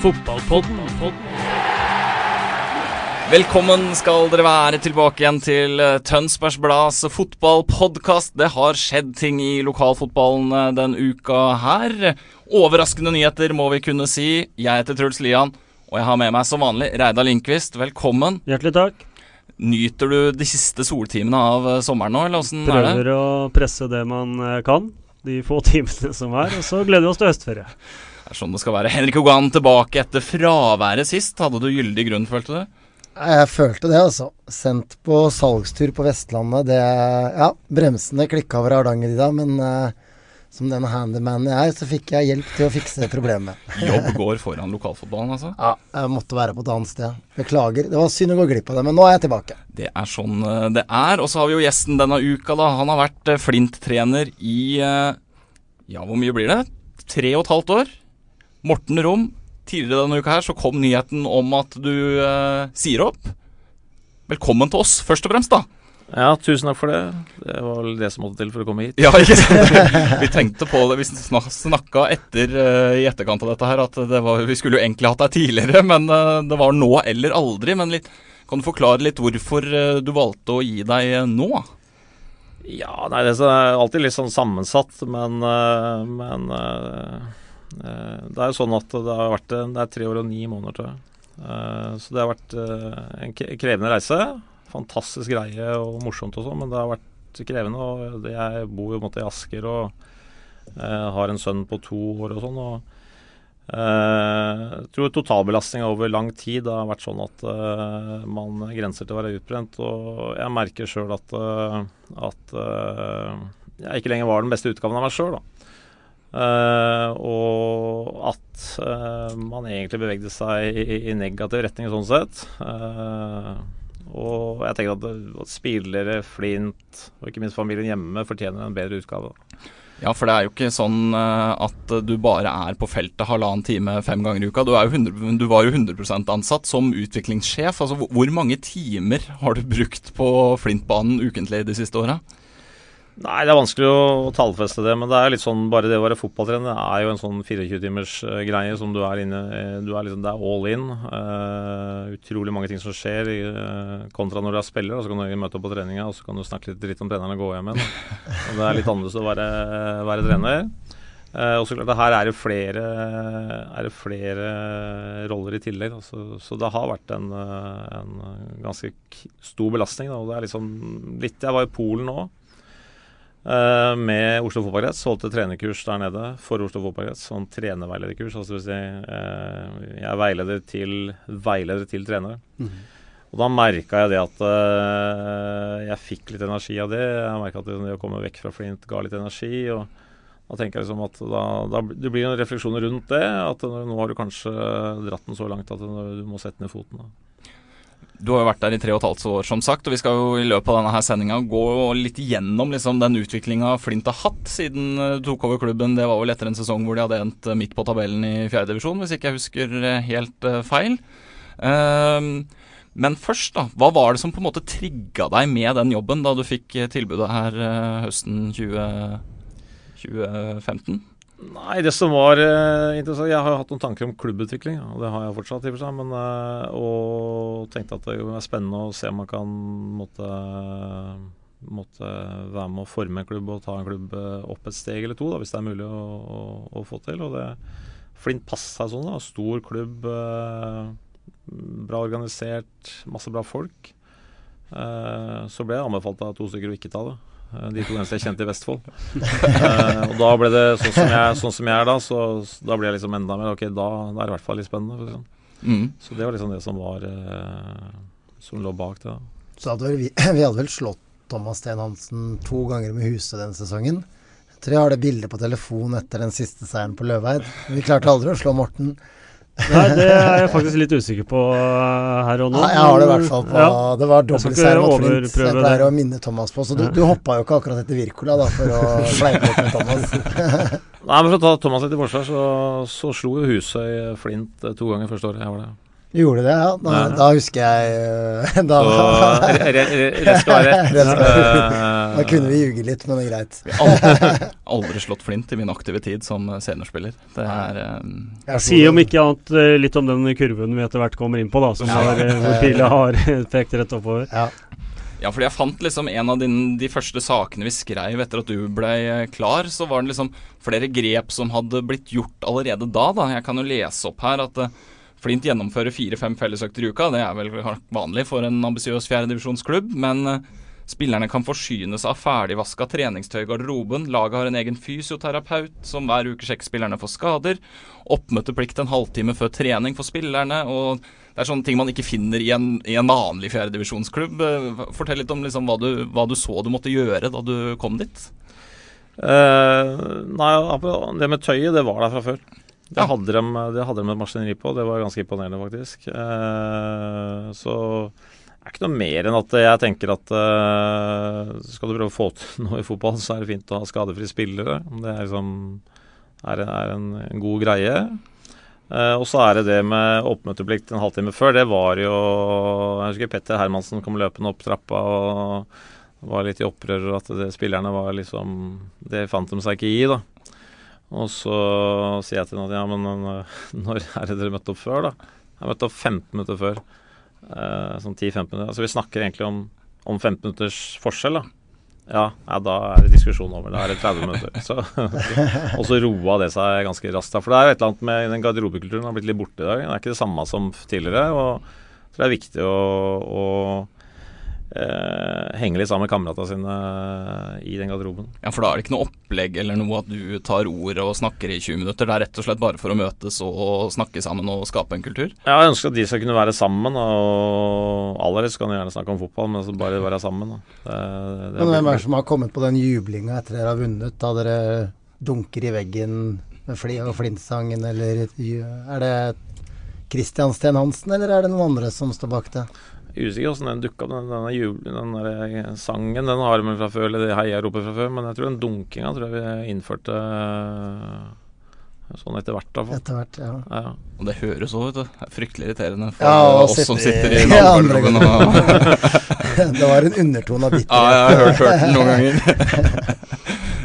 Fotballpodden. Velkommen skal dere være tilbake igjen til eh, Tønsbergs Blads fotballpodkast. Det har skjedd ting i lokalfotballen eh, den uka her. Overraskende nyheter, må vi kunne si. Jeg heter Truls Lian, og jeg har med meg som vanlig Reidar Lindqvist. Velkommen. Hjertelig takk. Nyter du de siste soltimene av eh, sommeren nå, eller åssen er det? Prøver å presse det man kan, de få timene som er, og så gleder vi oss til høstferie. Er sånn det skal være. Henrik Hogan tilbake etter fraværet sist. Hadde du gyldig grunn, følte du? Jeg følte det, altså. Sendt på salgstur på Vestlandet. Det Ja, bremsene klikka over Hardanger i dag, men uh, som den handymanen jeg er, så fikk jeg hjelp til å fikse problemet. Jobb går foran lokalfotballen, altså. Ja, jeg måtte være på et annet sted. Beklager. Det var synd å gå glipp av det, men nå er jeg tilbake. Det er sånn eh, det er. Og så har vi jo gjesten denne uka, da. Han har vært eh, Flint-trener i Ja, hvor mye blir det? Tre og et halvt år. Morten Rom. Tidligere denne uka her så kom nyheten om at du eh, sier opp. Velkommen til oss, først og fremst, da. Ja, tusen takk for det. Det var vel det som måtte til for å komme hit. Ja, ikke sant? Vi tenkte på det, vi snak- snakka etter eh, i etterkant av dette her at det var, vi skulle jo egentlig hatt deg tidligere, men eh, det var nå eller aldri. Men litt, kan du forklare litt hvorfor eh, du valgte å gi deg nå? Ja, nei, det er alltid litt sånn sammensatt, men, men Det er jo sånn at det har vært Det er tre år og ni måneder, tror jeg. Eh, Så det har vært eh, en krevende reise. Fantastisk greie og morsomt og sånn, men det har vært krevende. og Jeg bor jo i Asker og eh, har en sønn på to år og sånn. og Eh, jeg tror totalbelastninga over lang tid har vært sånn at eh, man grenser til å være utbrent. Og jeg merker sjøl at, eh, at eh, jeg ikke lenger var den beste utgaven av meg sjøl. Uh, og at uh, man egentlig bevegde seg i, i negativ retning sånn sett. Uh, og jeg tenker at, at spillere, Flint og ikke minst familien hjemme fortjener en bedre utgave. Ja, for det er jo ikke sånn at du bare er på feltet halvannen time fem ganger i uka. Du, jo 100, du var jo 100% ansatt som utviklingssjef. Altså, Hvor mange timer har du brukt på Flintbanen ukentlig de siste åra? Nei, det er vanskelig å tallfeste det, men det er litt sånn bare det å være fotballtrener er jo en sånn 24-timers eh, greie som du er inne eh, du er liksom, Det er all in. Uh, utrolig mange ting som skjer, eh, kontra når du er spiller. Og så kan du møte opp på treninga og så kan du snakke litt dritt om treneren og gå hjem igjen. Og det er litt annerledes å være, være trener. Uh, og så klart, her er det flere, er det flere roller i tillegg. da. Så, så det har vært en, en ganske stor belastning. Da. Og det er liksom litt Jeg var i Polen nå. Eh, med Oslo Fotballkrets. Holdt et trenerkurs der nede for Oslo Fotballkrets. Sånn trenerveilederkurs. Altså vil si, eh, jeg er veileder til veileder til trenere. Og da merka jeg det at eh, jeg fikk litt energi av det. Jeg merka at det, det å komme vekk fra Flint ga litt energi. og da tenker jeg liksom at da, da, Det blir en refleksjon rundt det. At nå har du kanskje dratt den så langt at du må sette ned foten. Da. Du har jo vært der i tre og et halvt år, som sagt. Og vi skal jo i løpet av denne her sendinga gå litt gjennom liksom, den utviklinga Flint har hatt siden eh, du tok over klubben. Det var vel etter en sesong hvor de hadde endt eh, midt på tabellen i fjerdedivisjon, hvis ikke jeg husker eh, helt feil. Ehm, men først, da. Hva var det som på en måte trigga deg med den jobben da du fikk tilbudet her høsten 20, 2015? Nei, det som var uh, interessant Jeg har jo hatt noen tanker om klubbutvikling, og det har jeg fortsatt. i for seg, men, uh, Og tenkte at det er spennende å se om man kan måtte, måtte være med å forme en klubb og ta en klubb eh, opp et steg eller to, da, hvis det er mulig å, å, å få til. og det Flint passa seg sånn. da, Stor klubb, eh, bra organisert, masse bra folk. Eh, så ble jeg anbefalt av to stykker å ikke ta det. Eh, De to eneste jeg kjente i Vestfold. uh, og da ble det sånn som jeg, sånn som jeg er da, så så da ble jeg liksom enda mer Ok, da, da er det i hvert fall litt spennende. Sånn. Mm. Så det var liksom det som var uh, Som lå bak det. da. Så hadde vi, vi hadde vel slått Thomas Steen Hansen to ganger med huset den sesongen. Jeg tror jeg har det bildet på telefon etter den siste seieren på Løveid. Vi klarte aldri å slå Morten. Nei, det er jeg faktisk litt usikker på uh, her og nå. Nei, jeg har det i hvert fall på Ja. Det var dobbeltseier mot Flint. Jeg pleier å minne Thomas på. Så du, du hoppa jo ikke akkurat etter Wirkola da, for å fleipe litt med Thomas. Nei, men For å ta Thomas litt i forsvar, så, så slo jo Husøy Flint eh, to ganger første året jeg var der. Gjorde det, ja. Da, Ja. da husker jeg øh, Da, rett skal være Eh, da kunne vi ljuge litt, men det er greit. Aldri, aldri slått flint i min aktive tid som seniorspiller. Det er um... Jeg Sier om ikke annet eh, litt om den kurven vi etter hvert kommer inn på, da, som Ja. har, eh, hvor pila har pekt rett oppover. Ja. Ja, fordi jeg fant liksom en av din, de første sakene vi skrev etter at du ble eh, klar, så var det liksom flere grep som hadde blitt gjort allerede da. da. Jeg kan jo lese opp her at eh, Flint gjennomfører fire-fem fellesøkter i uka. Det er vel vanlig for en ambisiøs fjerdedivisjonsklubb, men eh, spillerne kan forsynes av ferdigvaska treningstøy i garderoben. Laget har en egen fysioterapeut som hver uke sjekker spillerne for skader. Oppmøteplikt en halvtime før trening for spillerne. og det er sånne ting man ikke finner i en, i en vanlig fjerdedivisjonsklubb. Eh, Fortell litt om liksom hva, du, hva du så du måtte gjøre da du kom dit. Uh, nei, det med tøyet, det var der fra før. Det hadde de, det hadde de et maskineri på, det var ganske imponerende, faktisk. Eh, så det er ikke noe mer enn at jeg tenker at eh, skal du prøve å få til noe i fotball, så er det fint å ha skadefrie spillere. Det er liksom er, er en, en god greie. Eh, og så er det det med oppmøteplikt en halvtime før. Det var jo Jeg husker Petter Hermansen kom løpende opp trappa og var litt i opprør at det, spillerne var liksom Det fant de seg ikke i, da. Og så sier jeg til henne at ja, men øh, når er det dere møtte opp før, da? Jeg møtte opp 15 minutter før. Eh, sånn 10-15 minutter. Altså vi snakker egentlig om, om 15 minutters forskjell, da. Ja, ja, da er det diskusjon over. Da er det 30 minutter. Så, og så roa det seg ganske raskt. da. For det er jo et eller annet med den garderobekulturen har blitt litt borte i dag. Det er ikke det samme som tidligere. og så det er viktig å, å henge litt sammen med kameratene sine i den garderoben. Ja, For da er det ikke noe opplegg eller noe at du tar ordet og snakker i 20 minutter. Det er rett og slett bare for å møtes og snakke sammen og skape en kultur. Ja, jeg ønsker at de skal kunne være sammen. Og aller helst kan de gjerne snakke om fotball, men så bare være sammen. Da. Det, det Men hvem er det som har kommet på den jublinga etter dere har vunnet, da dere dunker i veggen med fli og flintsangen, eller er det Kristian Steen Hansen, eller er det noen andre som står bak det? Er usikker hvordan den dukka opp, den, denne jubelen, den der eh, sangen. Den har vi fra før, eller det heiaropet fra før, men jeg tror den dunkinga tror jeg vi innførte eh, sånn etter hvert. da. Etter hvert, ja. Ja. Og det høres òg, vet du. Fryktelig irriterende for Ja, oss oss som sitter i- ja, og det var en undertone av bitterhet. Ja, jeg har hørt, hørt den noen ganger.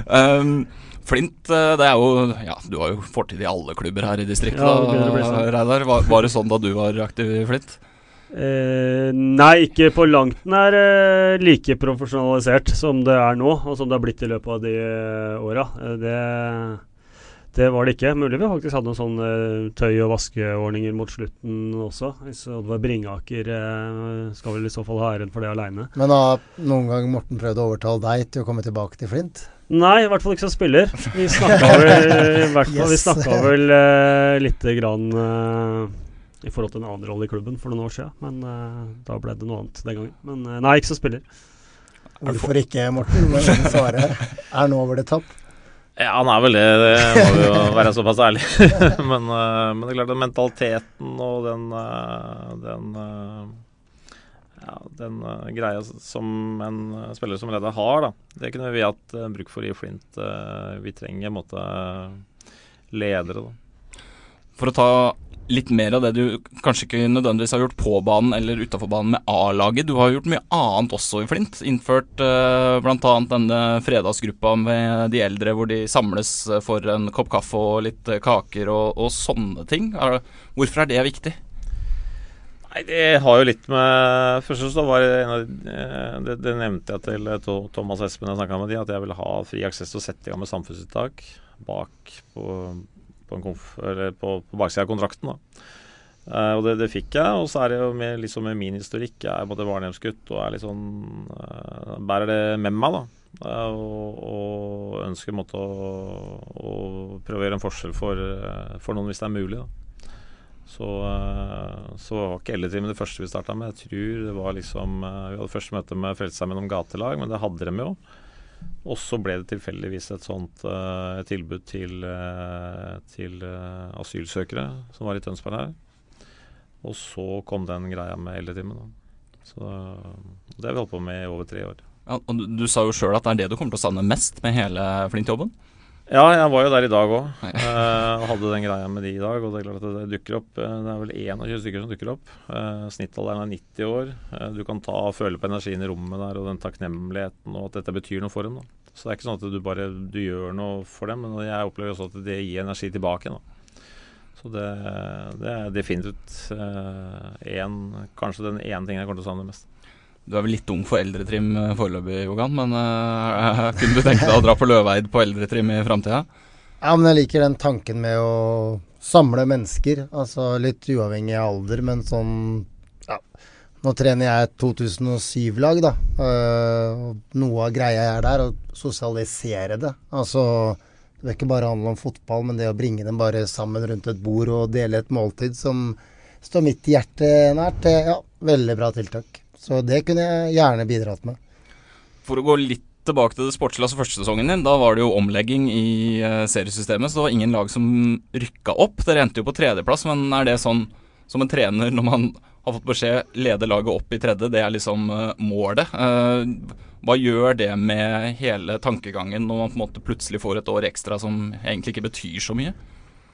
um, Flint, eh, det er jo Ja, du har jo fortid i alle klubber her i distriktet, Ja, det sånn. Reidar. Var, var det sånn da du var aktiv i Flint? Eh, nei, ikke på langt nær eh, like profesjonalisert som det er nå, og som det har blitt i løpet av de eh, åra. Eh, det, det var det ikke. Mulig vi faktisk hadde noen sånne eh, tøy- og vaskeordninger mot slutten også. Oddvar Bringaker eh, skal vel i så fall ha æren for det aleine. Men har noen gang Morten prøvd å overtale deg til å komme tilbake til Flint? Nei, i hvert fall ikke som spiller. Vi snakka vel, Yes. vel lite grann i forhold til en annen rolle i klubben for noen år siden, men uh, da ble det noe annet den gangen. Men uh, nei, ikke som spiller. Hvorfor ikke, Morten? Må jeg svare. Er nå over det tapp? Ja, han er vel det. Det må vi jo være såpass ærlige. men, uh, men det er klart at mentaliteten og den, den ja, den greia som en spiller som leder har, da. Det kunne vi hatt bruk for i Flint. Vi trenger en måte ledere, da. For å ta litt mer av det du kanskje ikke nødvendigvis har gjort på banen eller utafor banen med A-laget. Du har gjort mye annet også i Flint. Innført uh, bl.a. denne fredagsgruppa med de eldre hvor de samles eh, for en kopp kaffe og litt eh, kaker og, og sånne ting. Hvorfor er det viktig? Nei, Det har jo litt med Først så var det en av de, det, nevnte jeg til eh, To- Thomas Espen jeg snakka med de, at jeg ville ha fri aksess til å sette i gang med samfunnsuttak bak på, på, på, på baksida av kontrakten. da. Uh, og det, det fikk jeg. Og så er det jo med, liksom med min historikk. Jeg er både barnehjemsgutt og er litt eh, Bærer det med meg, da. Uh, og, og ønsker en måte å, å prøve å gjøre en forskjell for, for noen hvis det er mulig. da. Så, uh, så var ikke Eldretrim det første vi starta med. Jeg tror det var liksom uh, Vi hadde første møte med Frelsesarmeen om gatelag, men det hadde de jo. Og så ble det tilfeldigvis et sånt uh, tilbud til, til asylsøkere som var i Tønsberg her. Og så kom den greia med eldretimen. Så det har vi holdt på med i over tre år. Ja, og du, du sa jo sjøl at det er det du kommer til å savne mest med hele Flint-jobben? Ja, jeg var jo der i dag òg. Uh, hadde den greia med de i dag. Og det er klart at det dukker opp uh, Det er vel 21 stykker som dukker opp. Uh, Snittalderen er 90 år. Uh, du kan ta og føle på energien i rommet der og den takknemligheten og at dette betyr noe for dem. Da. Så det er ikke sånn at du bare du gjør noe for dem, men jeg opplever også at det gir energi tilbake. Da. Så det, det er definitivt en, kanskje den ene tingen jeg kommer til å savne mest. Du er vel litt ung for eldretrim eh, foreløpig, Jogan, men uh, kunne du tenke deg å dra på Løveid på eldretrim i framtida? Ja, men jeg liker den tanken med å samle mennesker. Altså litt uavhengig av alder, men sånn ja. Nå trener jeg et 2007-lag, da. Uh, noe av greia er der, å sosialisere det. Altså det er ikke bare handle om fotball, men det å bringe dem bare sammen rundt et bord og dele et måltid som står mitt hjerte nært, det ja, veldig bra tiltak. Så det kunne jeg gjerne bidratt med. For å gå litt tilbake til det sportslige, altså første din. Da var det jo omlegging i uh, seriesystemet, så det var ingen lag som rykka opp. Dere endte jo på tredjeplass, men er det sånn som en trener når man har fått beskjed lede laget opp i tredje, det er liksom uh, målet. Uh, hva gjør det med hele tankegangen når man på en måte plutselig får et år ekstra som egentlig ikke betyr så mye?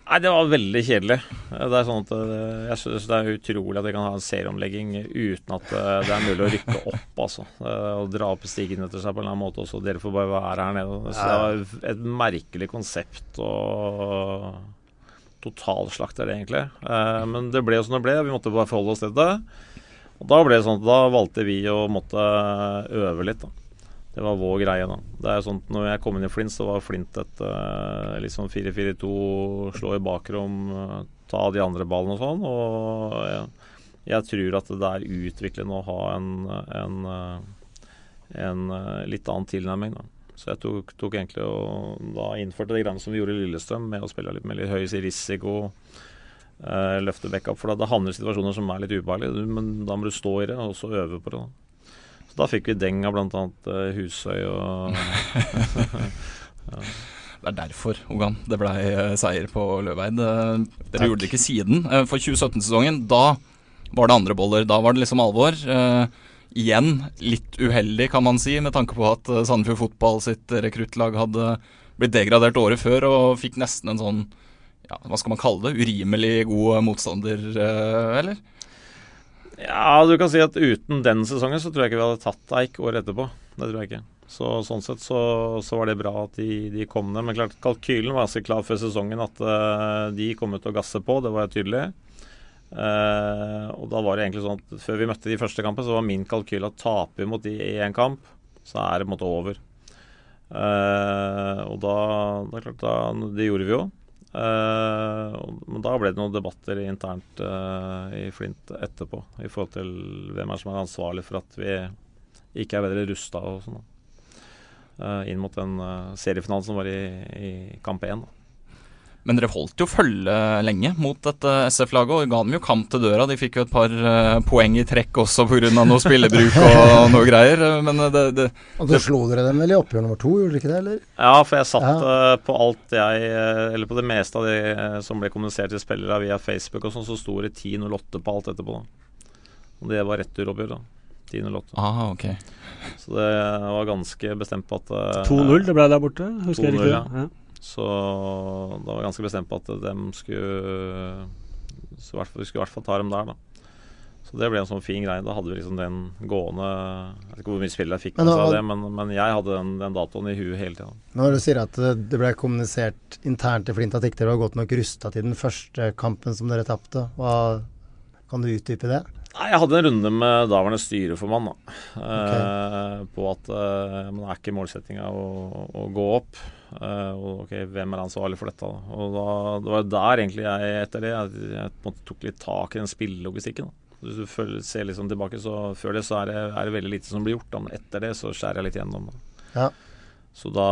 Nei, det var veldig kjedelig. Det er sånn at eh, Jeg synes det er utrolig at vi kan ha en serieomlegging uten at eh, det er mulig å rykke opp, altså. Og dra opp stigen etter seg på en eller annen måte også. Dere får bare være her nede. Så det var et merkelig konsept og totalslakt er det egentlig. Eh, men det ble jo som det ble. Vi måtte bare forholde oss til det. Og da ble det sånn at da valgte vi å måtte øve litt, da. Det var vår greie, da. Det er sånt, når jeg kom inn i Flint, så var Flint et litt sånn 4-4-2, slå i bakrom, uh, ta de andre ballene og sånn. Og jeg, jeg tror at det er utviklende å ha en, en, uh, en litt annen tilnærming, da. Så jeg tok, tok, egentlig og da innførte det greiene som vi gjorde i Lillestrøm, med å spille litt med litt høy risiko. Løfte backup. For det handler situasjoner som er litt ubehagelige, men da må du stå i det og så øve på det. da. Så da fikk vi deng av bl.a. Uh, Husøy og ja. Det er derfor, Ogan, det ble uh, seier på Løveid. Uh, dere Takk. gjorde det ikke siden. For 2017-sesongen, da var det andre boller. Da var det liksom alvor. igjen litt uheldig, kan man si, med tanke på at Sandefjord Fotball sitt rekruttlag hadde blitt degradert året før og fikk nesten en sånn ja, hva skal man kalle det, urimelig god motstander, eller? Ja, du kan si at uten den sesongen så tror jeg ikke vi hadde tatt Eik året etterpå. Det tror jeg ikke. Så Sånn sett så, så var det bra at de, de, kom ned. Men klart, kalkylen var ganske klar før sesongen at uh, de kom ut og gasse på. Det var tydelig. Uh, og da var det egentlig sånn at før vi møtte de første kampene, så var min kalkyl at taper vi mot de i én kamp, så er det på en måte over. Uh, og da, da, klart, da, Det gjorde vi jo. Uh, men da ble det noen debatter internt uh, i Flint etterpå i forhold til hvem er som er ansvarlig for at vi ikke er bedre rusta og sånn. Uh, inn mot den seriefinalen som var i, i kamp 1. Men dere holdt jo følge lenge mot dette SF-laget, og ga dem jo kamp til døra. De fikk jo et par uh, poeng i trekk også pga. noe spillebruk og noe greier. Men det, det Og så slo dere dem vel i oppgjør nummer to, gjorde dere ikke det? eller? Ja, for jeg satt ja. uh, på alt jeg Eller på det meste av det uh, som ble kommunisert til spillere via Facebook og sånn, så sto det 10-08 på alt etterpå. da. Og det var returoppgjør, da. 10-08. Ah, ok. Så det var ganske bestemt på at 2-0 det ble der borte, husker jeg riktig. Ja. ja. Så da var jeg ganske bestemt på at de skulle så Vi skulle i hvert fall ta dem der, da. Så det ble en sånn fin greie. Da hadde vi liksom den gående Jeg vet ikke hvor mye spill jeg fikk seg av det, men, men, jeg hadde den, den, datoen i huet hele tida. Når du sier at det ble kommunisert internt i Flint at ikke dere var godt nok rusta til den første kampen som dere tapte, kan du utdype det? Nei, Jeg hadde en runde med daværende styreformann da. Okay. Eh, på at eh, men er ikke målsettinga å, å, gå opp. Eh, og ok, hvem er ansvarlig for dette? Da? Og da, Det var der egentlig jeg etter det jeg, jeg på en måte tok litt tak i den spillelogistikken. Hvis du føler, ser liksom tilbake, så før det så er det, er det, veldig lite som blir gjort. Da. Men etter det så skjærer jeg litt gjennom. Ja. Så da,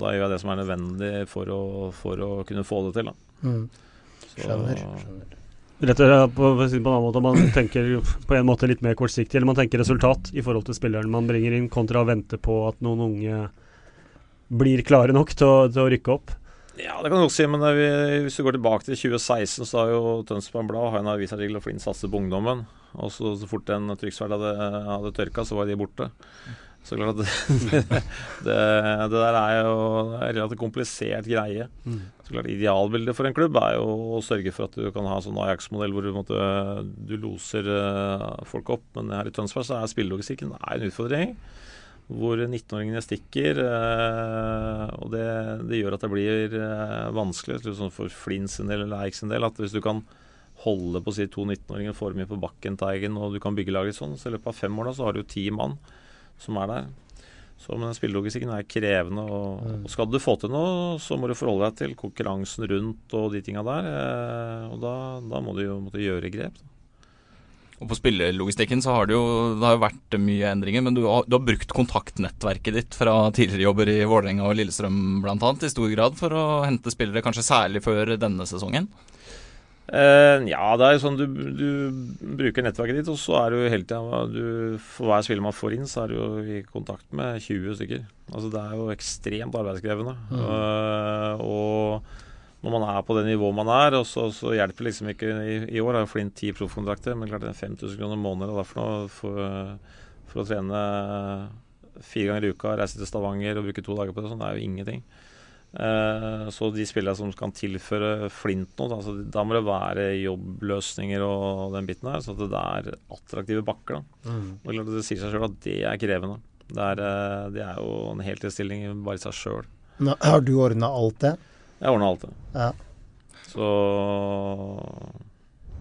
da, gjør jeg det som er nødvendig for å, for å kunne få det til. Da. Mm. Skjønner. Så, skjønner. rett og slett på, på en annen måte, man tenker på en måte litt mer kortsiktig, eller man tenker resultat i forhold til spilleren man bringer inn, kontra å vente på at noen unge blir klare nok til å, til å rykke opp? Ja, det kan du også si, men vi, hvis du går tilbake til 2016, så har jo Tønsberg Blad har en avisartikkel og Flint satser på ungdommen. Og så, så fort den trykksverd hadde, hadde tørka, så var de borte. Så klart at det, det, det der er jo en relativt komplisert greie. Mm. Så klart Idealbildet for en klubb er jo å sørge for at du kan ha en sånn Ajax-modell hvor du, måtte, du loser uh, folk opp. Men her i Tønsberg så er spillelogistikken en utfordring. Hvor 19-åringene stikker. Uh, og det, det, gjør at det blir uh, vanskelig sånn for Flint sin del eller Eik sin del. At hvis du kan holde på å si to 19-åringer for mye på bakken, Teigen, og du kan bygge laget sånn, så i løpet av fem år da, så har du jo ti mann som er der. Så men spillelogistikken er krevende. Og, mm. og, skal du få til noe, så må du forholde deg til konkurransen rundt og de tinga der. Eh, og da, da, må du jo måtte gjøre grep. Da. Og På spillelogistikken så har det jo, det har jo vært mye endringer, men du har, du har brukt kontaktnettverket ditt fra tidligere jobber i Vålerenga og Lillestrøm bl.a. i stor grad for å hente spillere, kanskje særlig før denne sesongen? Uh, ja, det er jo sånn du, du, bruker nettverket ditt, og så er du hele tida For hver spiller man får inn, så er du jo i kontakt med 20 stykker. Altså Det er jo ekstremt arbeidskrevende. Mm. Uh, og når man er på det nivået man er, og så, så hjelper liksom ikke I, i år har Flint ti proffkontrakter, men klart det er 5000 kroner måneden noe for, for, å trene fire ganger i uka, reise til Stavanger og bruke to dager på det, sånn, det er jo ingenting. Eh, så de spillerne som kan tilføre Flint noe, da, da, må det være jobbløsninger og den biten der. Så det er attraktive bakker. Da. Mm. Og det, det sier seg sjøl at det er krevende. Det er, uh, det er jo en heltidsstilling bare i seg sjøl. Har du ordna alt det? Jeg ordna alt det. Ja. Så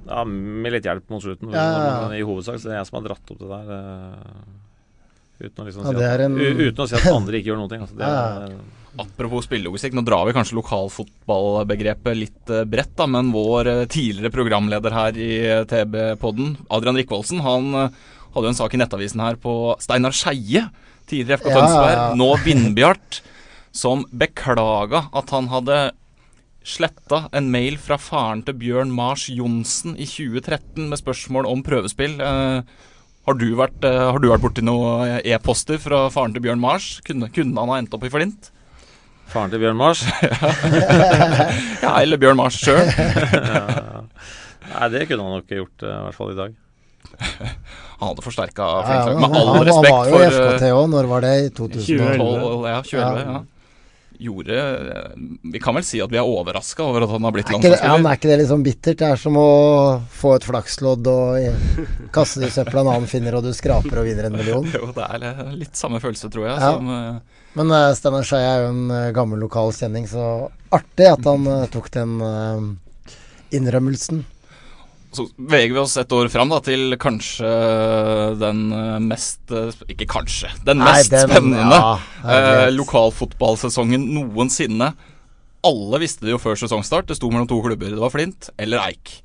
Ja, med litt hjelp mot slutten. Ja, ja, men i hovedsak så er det jeg som har dratt opp det der. Uh, uten, å liksom si at, en... uten å si at andre ikke gjør noen ting. Altså, det er, Apropos spillelogistikk, nå drar vi kanskje lokalfotballbegrepet litt uh, bredt, da, men vår uh, tidligere programleder her i uh, TB-podden, Adrian Rikvoldsen, han hadde jo en sak i Nettavisen her på Steinar Skeie, tidligere FK Tønsberg, ja, ja. nå Vindbjart, som beklaga at han hadde sletta en mail fra faren til Bjørn Mars Johnsen i 2013 med spørsmål om prøvespill. Har du vært, uh, vært borti noen e-poster fra faren til Bjørn Mars? Kunne, kunne, han ha endt opp i Flint? Faren til Bjørn Mars? ja, eller Bjørn Mars sjøl. ja. Nei, det kunne han nok gjort, eh, i hvert fall i dag. Han hadde forsterka ja, ja, med all han, respekt for Han var jo i FKT òg, når var det? I 2012? 2011. Ja, 2011, ja. Gjorde Vi kan vel si at vi er overraska over at han har blitt landslagsspiller. Ja, men er ikke det sånn bittert? Det er som å få et flakslodd og kaste det i søpla en annen finner, og du skraper og vinner en million. jo, det er litt samme følelse, tror jeg. Ja. Som, uh, men uh, Steinar Skei er jo en uh, gammel lokal kjenning, så artig at han tok den innrømmelsen. Så veger vi oss et år fram da, til kanskje den mest Ikke kanskje. Den Nei, den, spennende ja, lokalfotballsesongen noensinne. Alle visste det jo før sesongstart. Det sto mellom to klubber. Det var Flint eller Eik.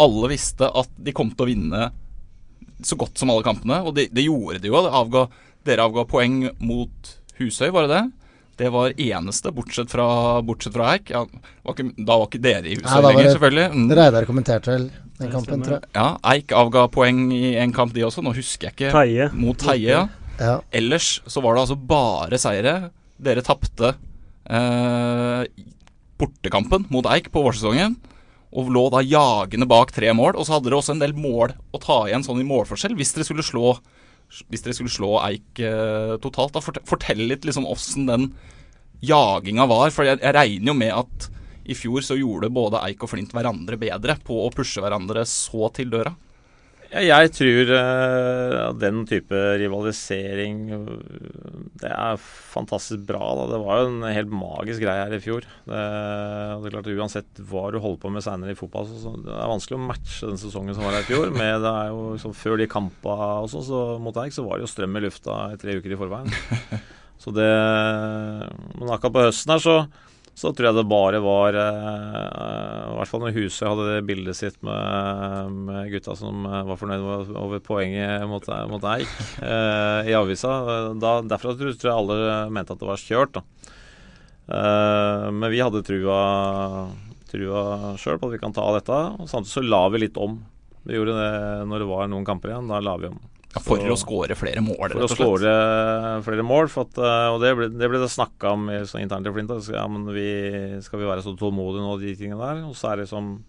Alle visste at de kom til å vinne så godt som alle kampene, og det, de gjorde de jo. Det avga, dere avga poeng mot Husøy, var det det? Det var eneste, bortsett fra, bortsett fra Eik. Ja, var ikke, da var ikke dere i Husøy lenger, selvfølgelig. Mm. Reidar kommenterte vel den kampen, tror jeg. Ja, Eik avga poeng i en kamp, de også. Nå husker jeg ikke. Teie. Mot Teie, ja. Ellers så var det altså bare seire. Dere tapte eh, bortekampen mot Eik på vårsesongen. Og lå da jagende bak tre mål. Og så hadde dere også en del mål å ta igjen sånn i målforskjell hvis dere skulle slå hvis dere skulle slå Eik eh, totalt, da fortell litt liksom åssen den jaginga var. For jeg, jeg, regner jo med at i fjor så gjorde både Eik og Flint hverandre bedre på å pushe hverandre så til døra. Jeg tror uh, den type rivalisering Det er fantastisk bra. Da. Det var jo en helt magisk greie her i fjor. Det, det er klart Uansett hva du holder på med senere i fotball, så, så det er vanskelig å matche den sesongen som var her i fjor. Med, det er jo så, Før de kampa og sånn, så mot Eik, så var det jo strøm i lufta i tre uker i forveien. Så det Men akkurat på høsten her så så tror jeg det bare var uh, I hvert fall når Husøy hadde det bildet sitt med, med gutta som uh, var fornøyd over poenget mot, mot Eik uh, i avisa. Da, derfor tror jeg alle mente at det var kjørt. da. men vi hadde trua, trua sjøl på at vi kan ta dette. Og samtidig så la vi litt om. Vi gjorde det når det var noen kamper igjen. Da la vi om. Ja, for Så- å skåre flere mål, For rett å og slett. skåre flere mål. For at, eh, og det ble det, ble det snakka om i- sånn internt i Flint. Ja, men vi, skal vi være så tålmodige nå, de tingene der? Og så er det som,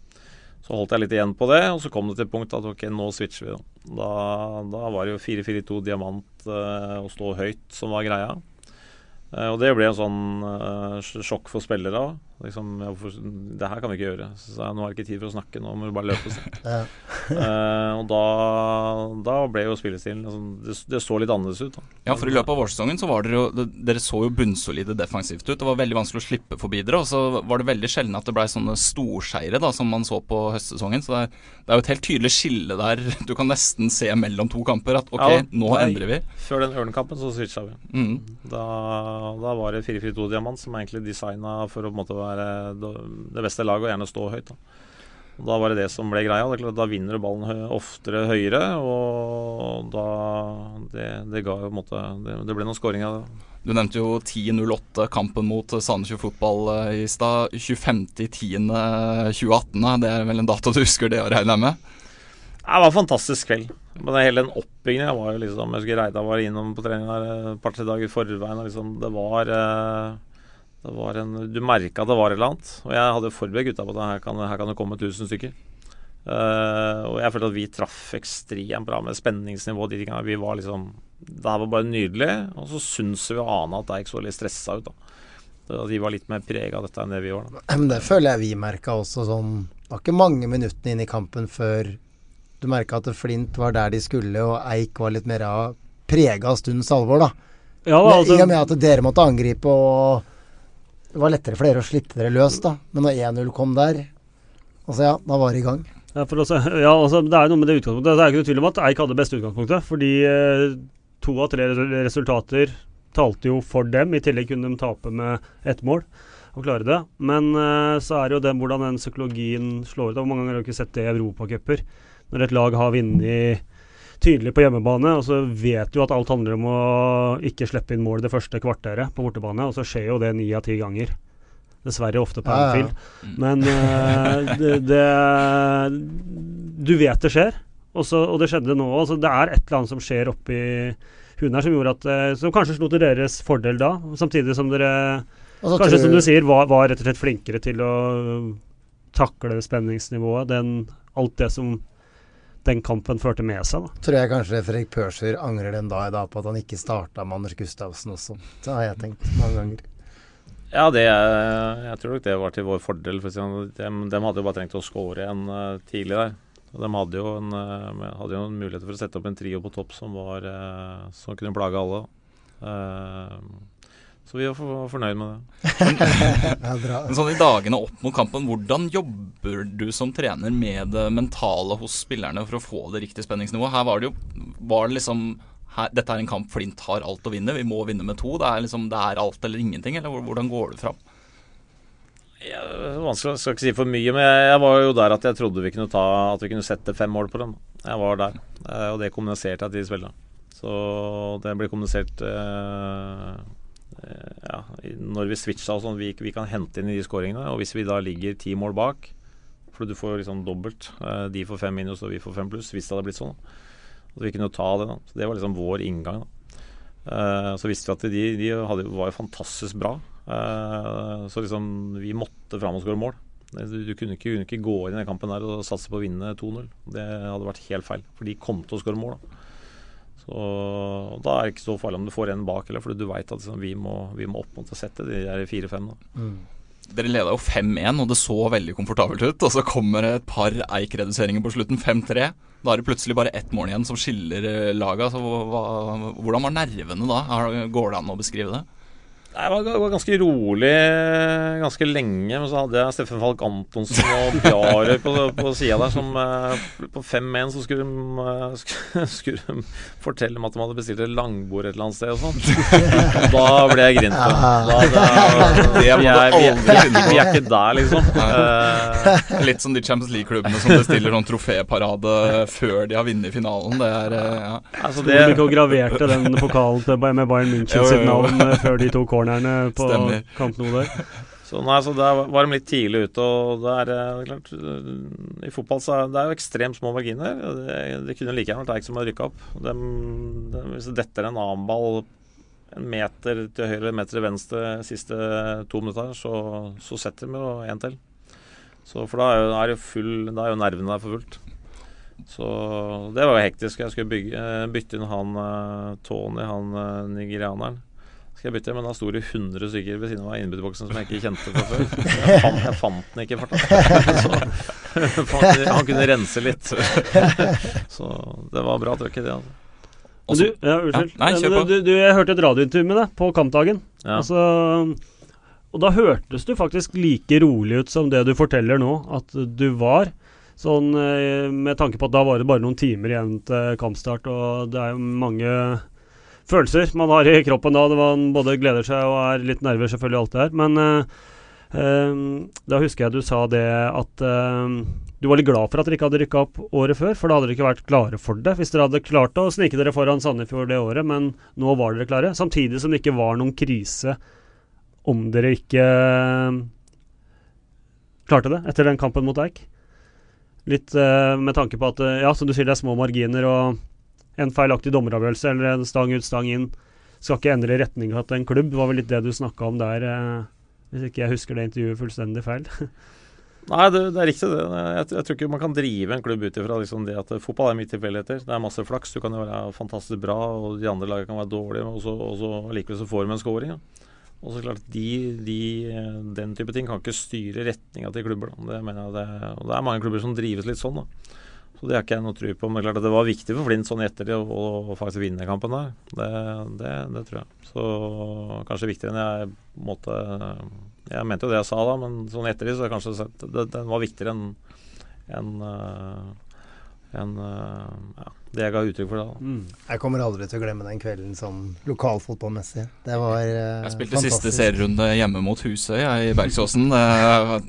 Så holdt jeg litt igjen på det, og så kom det til et punkt at ok, nå switcher vi. Da, da, var det jo 4-4-2 diamant eh, å stå høyt som var greia. Eh, og det ble en sånn sjokk for spillere. Liksom, ja, hvorfor, det her kan vi ikke gjøre. Så sa jeg, nå har det ikke tid for å snakke, nå må vi bare løpe. Ja. Eh, og da, da ble jo spillestilen liksom, det, det så litt annerledes ut. da Ja, for i løpet av vårsesongen så var dere jo det- Dere så jo bunnsolide defensivt ut. Det var veldig vanskelig å slippe forbi dere. Og så var det veldig sjelden at det blei sånne storseire da, som man så på høstsesongen. Så det er, det er jo et helt tydelig skille der. Du kan nesten se mellom to kamper at ok, Ja, nå nei. endrer vi. Før den Ørn-kampen så switcha vi. Mm. Da, da var det 4-4-2 Diamant som egentlig designa for å på en måte være det det beste laget og gjerne stå høyt. Da. Da var det det som ble greia. Klart, da vinner du ballen oftere høyere, og da Det, det ga jo på en måte Det, det ble noen av det. Du nevnte jo 10-08, kampen mot Sandefjord Fotball eh, i stad. 25.10.2018. Det er vel en dato du husker det å regne med? Det var en fantastisk kveld. Men hele den oppbyggingen var jo liksom Jeg husker Reidar var innom på trening der eh, et par-tre dager i forveien. Og liksom, det var eh, Det var en Du merka at det var et eller annet. Og jeg hadde forberedt gutta på at her kan, her kan det komme 1000 stykker. Uh, og jeg følte at vi traff ekstremt bra med spenningsnivå. De tingene. Vi var liksom Det her var bare nydelig. Og så syns vi å ane at jeg ikke så litt stressa ut. da At De var litt mer prega av dette enn det vi var. da Men det føler jeg vi merka også sånn Det var ikke mange minuttene inn i kampen før du merka at Flint var der de skulle, og Eik var litt mer prega av stundens alvor, da. Ja, altså, I og med at dere måtte angripe, og det var lettere for dere å slippe dere løs, da. Men når 1-0 kom der, altså ja, da var det i gang. Ja, for også, ja, altså, det er noe med det utgangspunktet. Det er ikke noe tvil om at Eik hadde det beste utgangspunktet. Fordi eh, to av tre resultater talte jo for dem. I tillegg kunne de tape med ett mål og klare det. Men eh, så er det jo den, hvordan den psykologien slår ut. Hvor mange ganger har du ikke sett det i europacuper? Når et lag har vunnet tydelig på hjemmebane, og så vet du at alt handler om å ikke slippe inn mål det første kvarteret på bortebane, og så skjer jo det ni av ti ganger. Dessverre ofte på en ja, ja. Men uh, det, det Du vet det skjer, Også, og det skjedde nå. Altså, det er et eller annet som skjer oppi hunden her som gjorde at eh, Som kanskje slo til deres fordel da, samtidig som dere altså, Kanskje som du sier, var, var rett og slett flinkere til å takle spenningsnivået. Den, alt det som den kampen førte med seg. da. tror jeg kanskje Fredrik Pørscher angrer den dag i dag på at han ikke starta med Anders Gustavsen også. Det har jeg tenkt mange ganger. Ja, det, jeg tror nok det var til vår fordel. For de, si sånn. dem, dem hadde jo bare trengt å score en uh, tidlig der. Og de hadde jo, en, uh, hadde jo en mulighet for å sette opp en trio på topp som, var, uh, som kunne plage alle. Uh, så vi var for, fornøyd med det. Ja, bra. Men sånn i dagene opp mot kampen, hvordan jobber du som trener med det mentale hos spillerne for å få det riktige spenningsnivået? Her var det jo Var det liksom her, Dette er en kamp Flint har alt å vinne, vi må vinne med to. Det er liksom Det er alt eller ingenting, eller hvordan går du fram? Ja, det er vanskelig, jeg skal ikke si for mye, men jeg, jeg var jo der at jeg trodde vi kunne ta At vi kunne sette fem mål på dem. Jeg var der, eh, og det kommuniserte jeg til spillerne. Så det ble kommunisert eh, ja, når vi switcha sånn. Vi, vi kan hente inn i de skåringene. Og hvis vi da ligger ti mål bak, for du får liksom dobbelt. eh, de får fem minus, og vi får fem pluss, hvis det hadde blitt sånn. At vi kunne ta det. da Så Det var liksom vår inngang. da Eh, så visste vi at de, de hadde, var jo fantastisk bra. Eh, så liksom vi måtte fram og skåre mål. Du, du kunne, ikke, kunne ikke gå inn i den kampen der og satse på å vinne 2-0. Det hadde vært helt feil. For de kom til å skåre mål. Da. Så og Da er det ikke så farlig om du får en bak, eller, for du veit at liksom, vi, må, vi må opp mot å sette de der fire-fem. Dere leda jo 5-1, og det så veldig komfortabelt ut. Og så kommer det et par Eik-reduseringer på slutten, 5-3. Da er det plutselig bare ett mål igjen som skiller eh, laga. Så hva, hvordan var nervene da? Går det an å beskrive det? Jeg var, var ganske rolig ganske lenge, men så hadde jeg Steffen Falk Antonsen og Bjarøy på, på sida der. Som eh, På 5-1 så skulle de, eh, skulle, de fortelle meg at de hadde bestilt et langbord et eller annet sted og sånn. Da ble jeg grinte. Da, da, Det må vi, du er, vi, aldri vi, finne på. vi er ikke der, liksom. Uh, Litt som de Champions League-klubbene som bestiller sånn troféparade før de har vunnet finalen. Det er eh, ja. altså det, de ikke graverte den pokalen med Bayern München sitt navn eh, før de to cornerne på Stemmer. Der? Så, nei, så Der var de litt tidlig ute. og det er, klart, I fotball så er det er jo ekstremt små marginer. Det, det kunne like gjerne vært Eik som hadde rykka opp. De, de, hvis det detter en annen ball en meter til høyre en meter til venstre siste to minutter, så, så setter de jo en til. Så For da er jo, er jo, full, da er jo nervene der for fullt. Så det var jo hektisk. Jeg skulle bygge, bytte inn han Tony, han nigerianeren skal jeg bytte, men da sto det 100 stykker ved siden av innbytterboksen som jeg ikke kjente fra før. Jeg fant, jeg fant den ikke i farta. han kunne rense litt. Så det var bra trøkk i det. altså. Du, ja, unnskyld. Ja, nei, kjør på. Du, du, jeg hørte et radiointervju med deg på kampdagen. Ja. Altså, og da hørtes du faktisk like rolig ut som det du forteller nå at du var. Sånn eh, med tanke på at da var det bare noen timer igjen til kampstart, og det er jo mange følelser man har i kroppen da. Man både gleder seg og er litt nerver, selvfølgelig, alt det her. Men uh, uh, da husker jeg du sa det at uh, du var litt glad for at dere ikke hadde rykka opp året før, for da hadde dere ikke vært klare for det. Hvis dere hadde klart å snike dere foran Sandefjord det året, men nå var dere klare. Samtidig som det ikke var noen krise om dere ikke klarte det etter den kampen mot Eik. Litt med tanke på at, ja, som du sier, det er små marginer og en feilaktig dommeravgjørelse eller en stang ut, stang inn skal ikke endre retninga til en klubb. Det var vel litt det du snakka om der, eh, hvis ikke jeg husker det intervjuet fullstendig feil. Nei, det, det, er riktig det. Jeg, jeg, tror ikke man kan drive en klubb ut ifra liksom det at fotball er mye tilfeldigheter. Det er masse flaks. Du kan jo være fantastisk bra, og de andre lagene kan være dårlige, og så, og så likevel så får de en scoring. Ja. Og så klart, de, de, Den type ting kan ikke styre retninga til klubber. Da. Det mener jeg det, og det er mange klubber som drives litt sånn. da. Så det har ikke jeg noe tro på. Men klart at det var viktig for Flint sånn i ettertid å, å, faktisk vinne kampen der. Det, det, det, tror jeg. Så kanskje viktigere enn jeg måtte Jeg mente jo det jeg sa da, men sånn i ettertid så har jeg kanskje sett Den var viktigere enn en, en, ja, det jeg ga uttrykk for da. Mm. Jeg kommer aldri til å glemme den kvelden sånn lokalfotballmessig. Det var uh, Jeg spilte fantastisk. siste serierunde hjemme mot Husøy i Bergsåsen.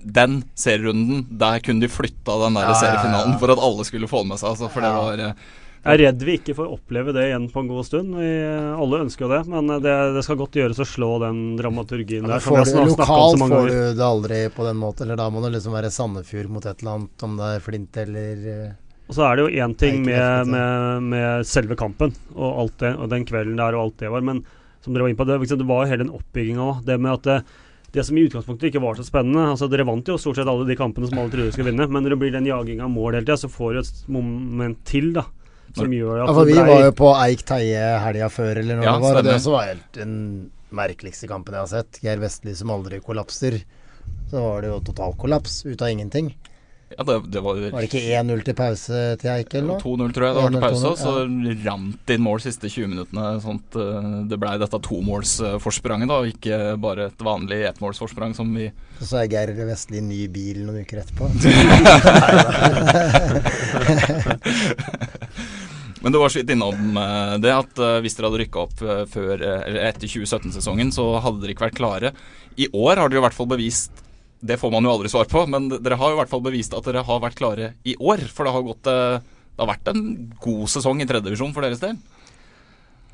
den serierunden, der kunne de flytta den der ja, seriefinalen ja, for at alle skulle få med seg. Altså, for det var uh, jeg er redd vi ikke får oppleve det igjen på en god stund. Vi alle ønsker jo det, men det, det, skal godt gjøres å slå den dramaturgien der. Får du, lokalt får du det aldri på den måten, eller da må det liksom være Sandefjord mot et eller annet, om det er Flint eller uh, og så er det jo én ting med, med, med, selve kampen og, alt det, og den kvelden der og alt det var, men som dere var inne på, det, liksom, det var hele den oppbygginga òg. Det med at det, det, som i utgangspunktet ikke var så spennende altså Dere vant jo stort sett alle de kampene som alle trodde skulle vinne, men når det blir den jaginga av mål hele tida, så får du et moment til, da. Som gjør at ja, for Vi var jo på Eik Teie helga før, eller noe ja, det var. Og det som var helt den merkeligste kampen jeg har sett. Geir Vestli som aldri kollapser. Så var det jo totalkollaps ut av ingenting. Ja, det, det var, var, det ikke 1-0 til pause til Eikel? eller 2-0, tror jeg det var til pause. Og så rant det inn mål siste 20 minuttene. At uh, det blei dette tomålsforspranget, da, og ikke bare et vanlig ettmålsforsprang som vi så er Geir Vestli ny bil noen uker etterpå. Men du var så vidt innom uh, det at uh, hvis dere hadde rykka opp før, etter 2017-sesongen, så hadde dere ikke vært klare. I år har dere i hvert fall bevist det får man jo aldri svar på, men dere har jo i hvert fall bevist at dere har vært klare i år. For det har, gått, eh, det har vært en god sesong i tredjedivisjon for deres del.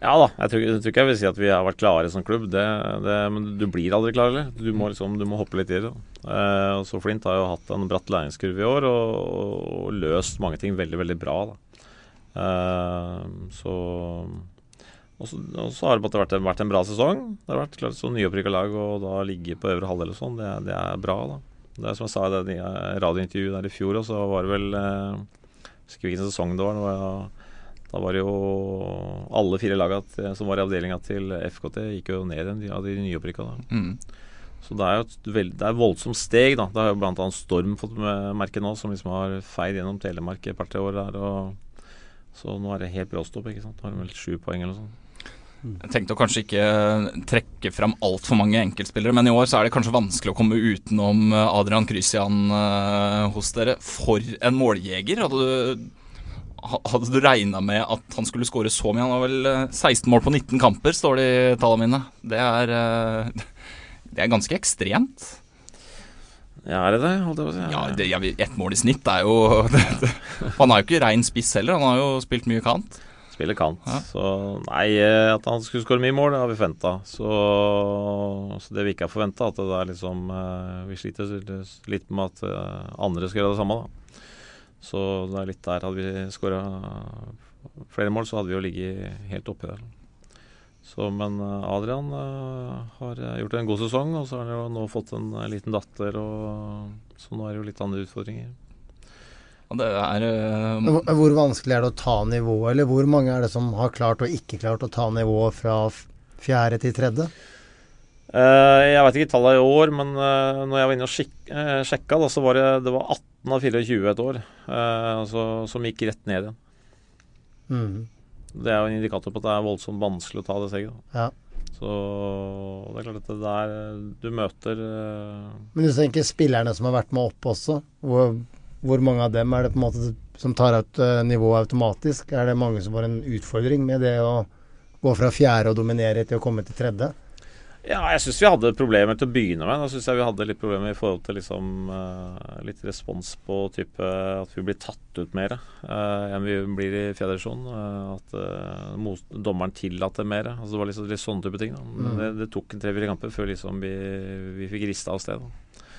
Ja da, jeg tror, jeg tror, ikke jeg vil si at vi har vært klare som klubb. Det, det, men du blir aldri klar, eller? Du må, liksom, du må hoppe litt i det. Eh, så Flint har jo hatt en bratt læringskurve i år og, og, løst mange ting veldig, veldig bra. Eh, så og så, har det vært, vært, en bra sesong. Det har vært klart så nyopprykka lag og da ligge på øvre halvdel og sånn, det, det, er bra. da. Det er som jeg sa i det radiointervjuet der i fjor, og så var det vel eh, husker hvilken sesong det var. Det var da var det jo alle fire lagene som var i avdelinga til FKT, gikk jo ned igjen av de nyopprykka. Mm. Så det er jo et, veld, det er voldsomt steg. da. Det har jo bl.a. Storm fått merke nå, som liksom har feid gjennom Telemark et par-tre år der. Og, så nå er det helt bråstopp. ikke sant? Nå har de vel sju poeng eller noe sånt. Jeg tenkte å kanskje ikke trekke fram altfor mange enkeltspillere, men i år så er det kanskje vanskelig å komme utenom eh, Adrian Krysian uh, hos dere. For en måljeger! Hadde du, hadde du regna med at han skulle skåre så mye? Han har vel 16 eh, mål på 19 kamper, står det i tallene mine. Det er, det er ganske ekstremt. Ja, er det det? Holdt jeg på å si. Ja, det, ja, Ett mål i snitt er jo Han er jo ikke rein spiss heller, han har jo spilt mye kant. Spiller kant. Ja. Så nei, eh, at han skulle skåre mye mål, det har vi forventa. Så, så det vi ikke har forventa, at det er liksom eh, Vi sliter litt med at eh, andre skal gjøre det samme, da. Så det er litt der. Hadde vi skåra flere mål, så hadde vi jo ligget helt oppi der. Så, men Adrian har gjort en god sesong, og så har han jo nå fått en liten datter, og, så nå er det jo litt andre utfordringer. Det er uh, Hvor vanskelig er det å ta nivået, eller hvor mange er det som har klart og ikke klart å ta nivået fra fjerde til tredje? Uh, jeg vet ikke tallet i år, men uh, når jeg var inne og eh, sjekka, da, så var det, det var 18 av 24 et år eh, altså, som gikk rett ned igjen. Mm. Det er jo en indikator på at det er voldsomt vanskelig å ta det steget. Ja. Så det er klart at det der du møter Men du tenker spillerne som har vært med opp også, hvor, hvor mange av dem er det på en måte som tar ut eh, nivået automatisk? Er det mange som har en utfordring med det å gå fra fjerde og dominere til å komme til tredje? Ja, jeg syns vi hadde problemer til å begynne med. Da syns jeg vi hadde litt problemer i forhold til liksom uh, litt respons på type at vi blir tatt ut mer uh, enn vi blir i fjerde divisjon. eh, at eh, dommeren tillater mer. Altså, det var liksom, litt sånne type ting. Mm. det, det tok en tre-fire kamper før liksom vi, vi fikk rista av sted. Da.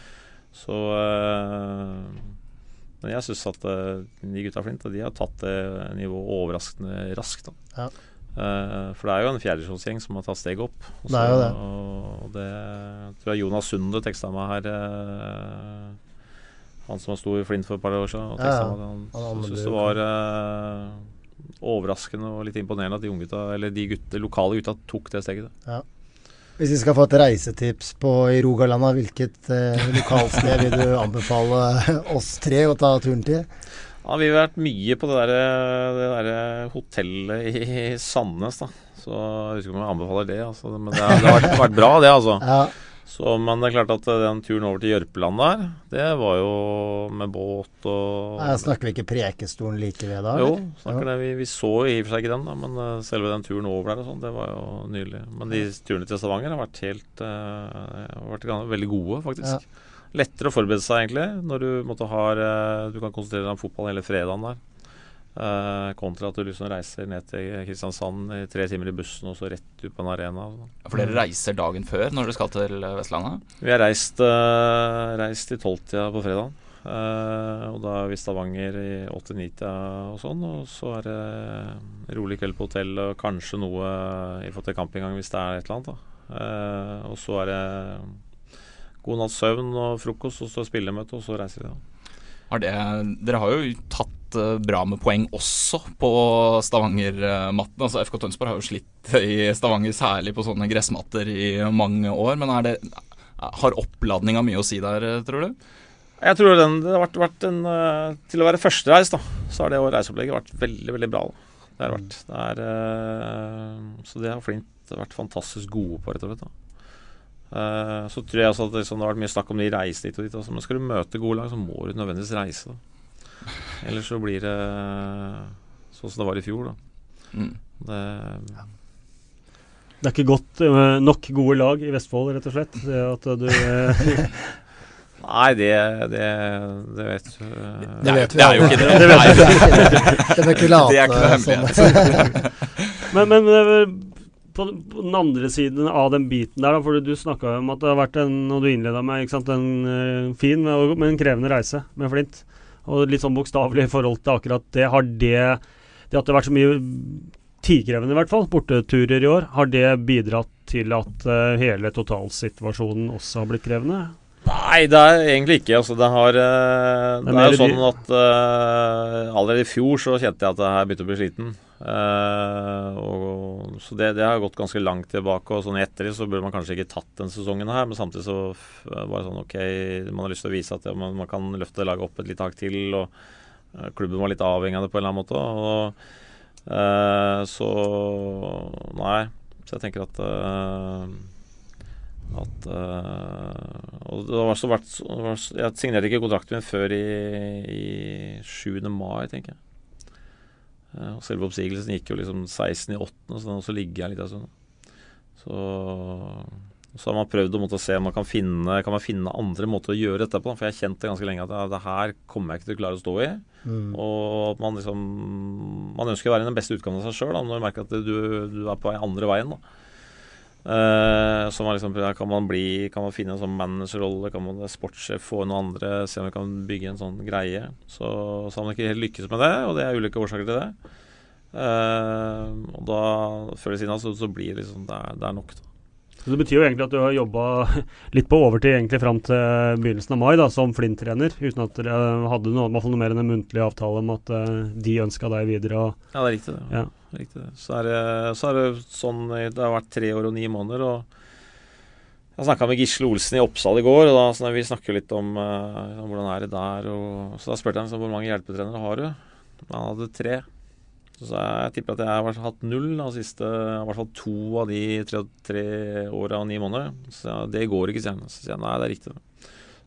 Så eh, Men jeg syns at eh, de gutta er flinke. og De har tatt det nivået overraskende raskt. Ja. Eh, for det er jo en fjerdedivisjonsgjeng som har tatt steget opp. Også, Det er jo det. Og det tror jeg Jonas Sunde teksta meg her. eh, han som sto i Flint for et par år siden. Og Ja, ja. meg han Han syntes det var overraskende og litt imponerende at de unggutta, eller de gutte, lokale gutta tok det steget. Da. Hvis vi skal få et reisetips på i Rogaland, hvilket eh, lokalsted vil du anbefale oss tre å ta turen til? Ja, vi har vært mye på det der, det der hotellet i Sandnes, da. Så jeg husker ikke om jeg anbefaler det, altså. Men det, har- det har vært, vært bra, det, altså. Ja, Så, men det er klart at den turen over til Jørpeland der, det var jo med båt og Nei, snakker vi ikke Prekestolen like ved da? Jo, snakker det. Vi, vi så i og for seg ikke den, da, men eh, selve den turen over der og sånn, det var jo nydelig. Men de turene til Stavanger har vært helt uh, vært veldig gode, faktisk. Lettere å forberede seg, egentlig, når du måtte ha eh, Du kan konsentrere deg om fotball hele fredagen der. Eh, kontra at du liksom reiser ned til Kristiansand i tre timer i bussen og så rett ut på en arena. sånn. For dere reiser dagen før når dere skal til eh, Vestlandet? Vi har reist, uh, reist i tolvtida på fredag. og da er vi i Stavanger i åtte-ni-tida og sånn. Og så er det rolig kveld på hotell og kanskje noe i forhold til campinggang hvis det er et eller annet. og så er det god natts søvn og frokost, og så spillemøte, og så reiser vi. da. Har det, dere har jo tatt eh, bra med poeng også på Stavanger-matten. Altså FK Tønsberg har jo slitt i Stavanger, særlig på sånne gressmatter i mange år. Men det, har oppladninga mye å si der, eh, tror du? Jeg tror den, det har vært, vært en eh, Til å være førstereis, da, så har det reiseopplegget vært veldig, veldig bra. Det har vært. Det er, så det har Flint vært fantastisk gode på, rett og slett. da. Eh, så tror jeg også at liksom, det har vært mye snakk om de reisene dit og dit. Også. Men skal du møte gode lag, så må du nødvendigvis reise. Da. Ellers så blir det sånn som det var i fjor. Da. Mm. Det, Det er ikke godt eh, nok gode lag i Vestfold, rett og slett. Det at du eh, nei, det, det, det vet du. eh, Det vet vi det er jo ikke det. Det vet Det Det er ikke noe hemmelighet. Men, men eh, på, på den andre siden av den biten der, da, for du snakka om at det har vært en Og du innleda med sant, en eh, fin, men men en krevende reise med Flint. Og litt sånn bokstavelig i forhold til akkurat det. Har det Det at det har vært så mye tidkrevende, i hvert fall, borteturer i år, har det bidratt til at uh, hele totalsituasjonen også har blitt krevende? Nei, det er egentlig ikke. Altså, det, har, eh, Det er det, er jo sånn at uh, allerede i fjor så kjente jeg at jeg begynte å bli sliten. Eh, og, så det, det har gått ganske langt tilbake. Og sånn etter det så burde man kanskje ikke tatt den sesongen her, men samtidig så var det sånn OK, man har lyst til å vise at ja, man, man kan løfte laget opp et lite hakk til. Og uh, klubben var litt avhengig av det på en eller annen måte. Og, uh, så Nei. Så jeg tenker at at Og det har vært Jeg signerte ikke kontrakten min før i, i 7. mai, tenker jeg. Eh, og selve oppsigelsen gikk jo liksom 16 i 8., så den også ligget her litt en sånn. Så Så har man prøvd å måtte se om man kan finne, kan man finne andre måter å gjøre dette på. For jeg har kjent det ganske lenge at det, her kommer jeg ikke til å klare å stå i. Mm. Og man liksom Man ønsker å være i den beste utgaven av seg sjøl når man merker at du, du, er på vei andre veien. da. Uh, som er liksom, kan man bli Kan man finne en sånn managerrolle? Kan man sportssjef få noen andre? Se om vi kan bygge en sånn greie. Så, så har man ikke helt lykkes med det, og det er ulike årsaker til det. Uh, og da, før eller siden, så, så blir det liksom Det er, det er nok. da så Det betyr jo egentlig at du har jobba litt på overtid egentlig fram til begynnelsen av mai da, som Flint-trener, uten at dere hadde noe, noe mer enn en muntlig avtale om at uh, de ønska deg videre. Og, ja, det er riktig. Det. Ja. riktig. Så, er det, så er det sånn Det har vært tre år og ni måneder. og jeg snakka med Gisle Olsen i Oppsal i går, og da så vi snakker litt om uh, hvordan er det der. Og, så da spurte jeg ham hvor mange hjelpetrenere har du. Han hadde tre. Så jeg tipper at jeg har hatt null de siste i hvert fall to av de tre, tre åra og ni måneder. Så det går ikke, sier han. Så sier jeg nei, det er riktig.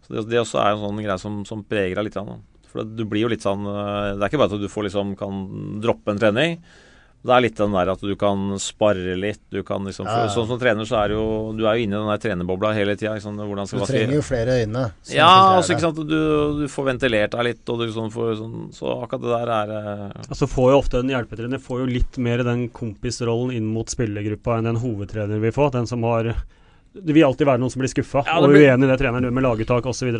Så det, det også er en sånn greie som, som preger deg litt. Da. For du blir jo litt sånn eh, Det er ikke bare at du får liksom kan droppe en trening. Det er litt den der at du kan spare litt. Du kan liksom, for, ja, ja. Sånn som trener så er jo du er jo inne i den der trenerbobla hele tida. Liksom, du trenger jo flere øyne. Ja, altså, ikke sant? Du, du, får ventilert deg litt, og du sånn får, sånn, så akkurat det der er eh... Altså får jo ofte en hjelpetrener får jo litt mer den kompisrollen inn mot spillergruppa enn den hovedtrener vil få. Den som har det vil alltid være noen som blir skuffa ja, og uenig i det treneren gjør med laguttak osv.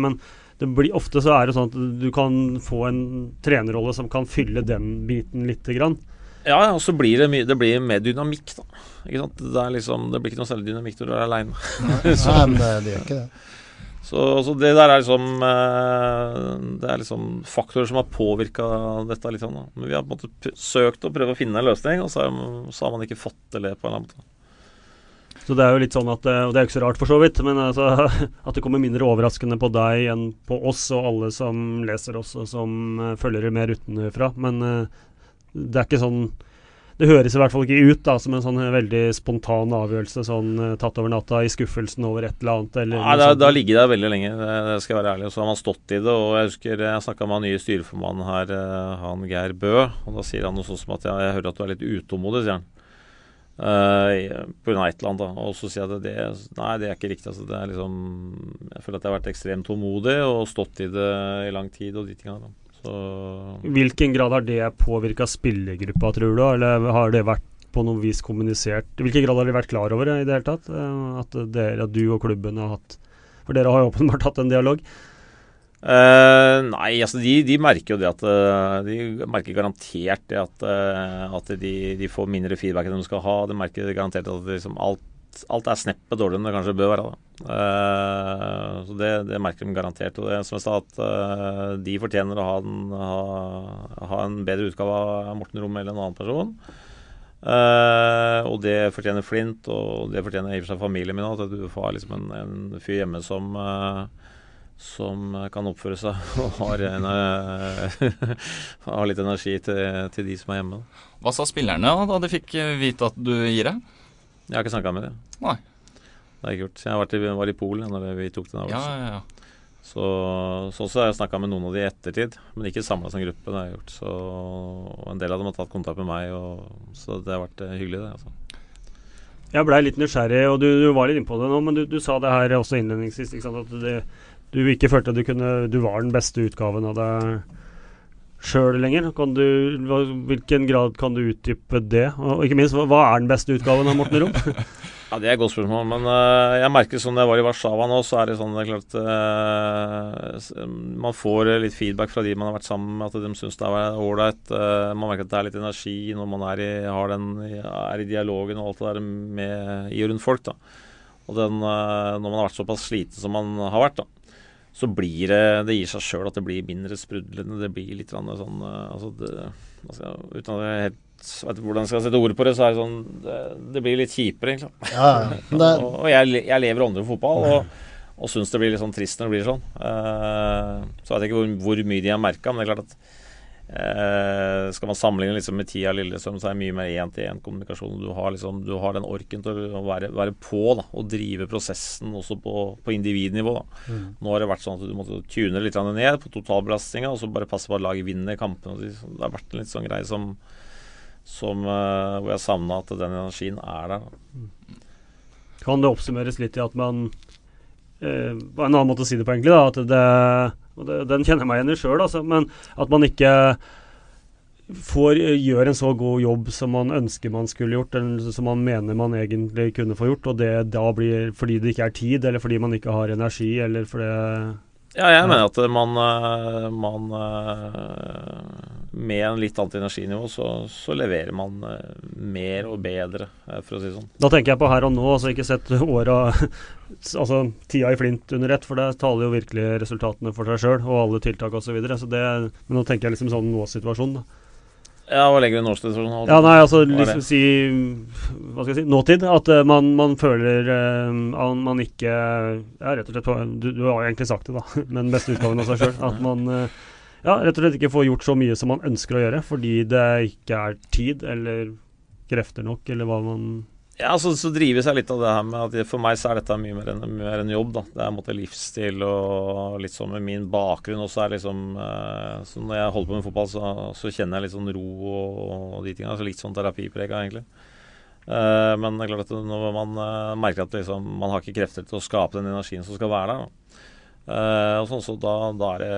Men det blir, ofte så er det sånn at du kan få en trenerrolle som kan fylle den biten lite grann. Ja, og så blir det, mye, det blir mer dynamikk, da. Ikke sant? Det, liksom, det blir ikke noe særlig dynamikk når du er aleine. Nei, men det, det gjør ikke det. Så, så, det der er liksom eh, Det er liksom faktorer som har påvirka dette litt. Da. Men vi har på en måte søkt å prøve å finne en løsning, og så, er, så har man ikke fått til det på en eller annen måte. Så det er jo litt sånn at, eh, Og det er jo ikke så rart, for så vidt, men altså, at det kommer mindre overraskende på deg enn på oss og alle som leser oss og som følger mer utenfra. Men det er ikke sånn det høres i hvert fall ikke ut da, som en sånn veldig spontan avgjørelse sånn uh, tatt over natta i skuffelsen over et eller annet. Eller Nei, det, har ligget der veldig lenge, det, det, skal jeg være ærlig. Så har man stått i det. og Jeg husker jeg snakka med han nye styreformannen her, uh, han Geir Bø. og Da sier han noe sånt som at ja, jeg hører at du er litt utålmodig, sier han. Uh, Pga. et eller annet. da, Og så sier jeg at det, nei, det er ikke riktig. altså det er liksom, Jeg føler at jeg har vært ekstremt tålmodig og stått i det i lang tid. og de tingene da. I hvilken grad har det påvirka spillergruppa, tror du? Eller har det vært på noe vis kommunisert? I hvilken grad har de vært klar over det i det hele tatt? Eh, at, dere, at du og klubben har hatt For dere har jo åpenbart hatt en dialog. Uh, nei, altså de, de, merker jo det at uh, De merker garantert det at, at de, de, får mindre feedback enn de skal ha. De merker garantert at liksom alt alt er sneppet dårligere enn det kanskje bør være. Uh, så det, det, merker de garantert. Og det som jeg sa, at uh, de fortjener å ha en, ha, ha en, bedre utgave av Morten Romme eller en annen person. Uh, og det fortjener Flint, og det fortjener i og for seg familien min òg. At du får liksom en, en fyr hjemme som som kan oppføre seg og har, en, har litt energi til, til, de som er hjemme. Hva sa spillerne da de fikk vite at du gir deg? Jeg har ikke snakka med dem. Nei. Det har jeg ikke gjort. Jeg var, i, var i Polen når vi tok den avgjørelsen. Ja, ja, ja. Så, så har jeg snakka med noen av de i ettertid, men ikke samla som gruppe. det har jeg gjort. Så En del av dem har tatt kontakt med meg, og, så det har vært eh, hyggelig, det. altså. Jeg blei litt nysgjerrig, og du, du var litt innpå det nå, men du, du, sa det her også innledningsvis. At det, du ikke følte at du, kunne, du var den beste utgaven av deg sjøl lenger. Kan du, hvilken grad kan du utdype det? Og ikke minst, hva, er den beste utgaven av Morten Rom? ja, Det er et godt spørsmål. Men uh, jeg merker sånn jeg var i Warszawa nå, så er det sånn det er klart uh, Man får litt feedback fra de man har vært sammen med, at de syns det er ålreit. Uh, man merker at det er litt energi når man er i, den, er i dialogen og alt det der med i og rundt folk. da. Og den, når man har vært såpass sliten som man har vært, da så blir det Det gir seg sjøl at det blir mindre sprudlende. Det blir litt sånn eh, altså det, altså, Uten at jeg helt vet hvordan jeg skal sette ord på det, så er det sånn Det, det blir litt kjipere, egentlig. Ja, det... og, og jeg, jeg, lever andre fotball. og og syns det blir litt sånn trist når det blir sånn. Uh, så jeg vet ikke hvor, hvor mye de har merka, men det er klart at Eh, skal man sammenligne liksom med tida Lillestrøm, så er det mye mer én-til-én-kommunikasjon. Du, har liksom, du har den orken til å være, være på da, og drive prosessen også på, på individnivå. Mm. Nå har det vært sånn at du måtte tune litt ned på totalbelastninga, og så bare passe på at laget vinner kampene. Det har vært en litt sånn greie som, som eh, hvor jeg savna at den energien er der. Da. kan det oppsummeres litt i at man eh, En annen måte å si det på, egentlig, da, at det, og det, den kjenner jeg meg igjen i sjøl, altså, men at man ikke får gjør en så god jobb som man ønsker man skulle gjort, eller som man mener man egentlig kunne få gjort, og det da blir fordi det ikke er tid, eller fordi man ikke har energi, eller fordi Ja, jeg mener at man, eh, man eh, Med en litt annet energinivå, så, så leverer man eh, mer og bedre, for å si det sånn. Da tenker jeg på her og nå, altså ikke sett åra Altså tida i Flint under ett, for det taler jo virkelig resultatene for seg sjøl, og alle tiltak osv. Så videre, så men nå tenker jeg liksom sånn nå-situasjonen, da. Ja, hva legger du i nåsituasjonen? Ja, nei, altså liksom si Hva skal jeg si Nåtid. At uh, man, man, føler uh, man ikke Ja, rett og slett du, du, har egentlig sagt det, da, men beste utgaven av seg sjøl. At man uh, ja, rett og slett ikke får gjort så mye som man ønsker å gjøre, fordi det ikke er tid eller krefter nok, eller hva man ja, så, så drives jeg litt av det her med at for meg så er dette mye mer enn, mer enn jobb. da. Det er en måte livsstil og litt sånn med min bakgrunn. også er liksom eh, så Når jeg holder på med fotball, så, så kjenner jeg litt sånn ro og, og de tingene. Så litt sånn terapiprega, egentlig. Eh, men det er klart at når man eh, merker at liksom, man har ikke krefter til å skape den energien som skal være der, da, Uh, og sånn, så da, da, er det,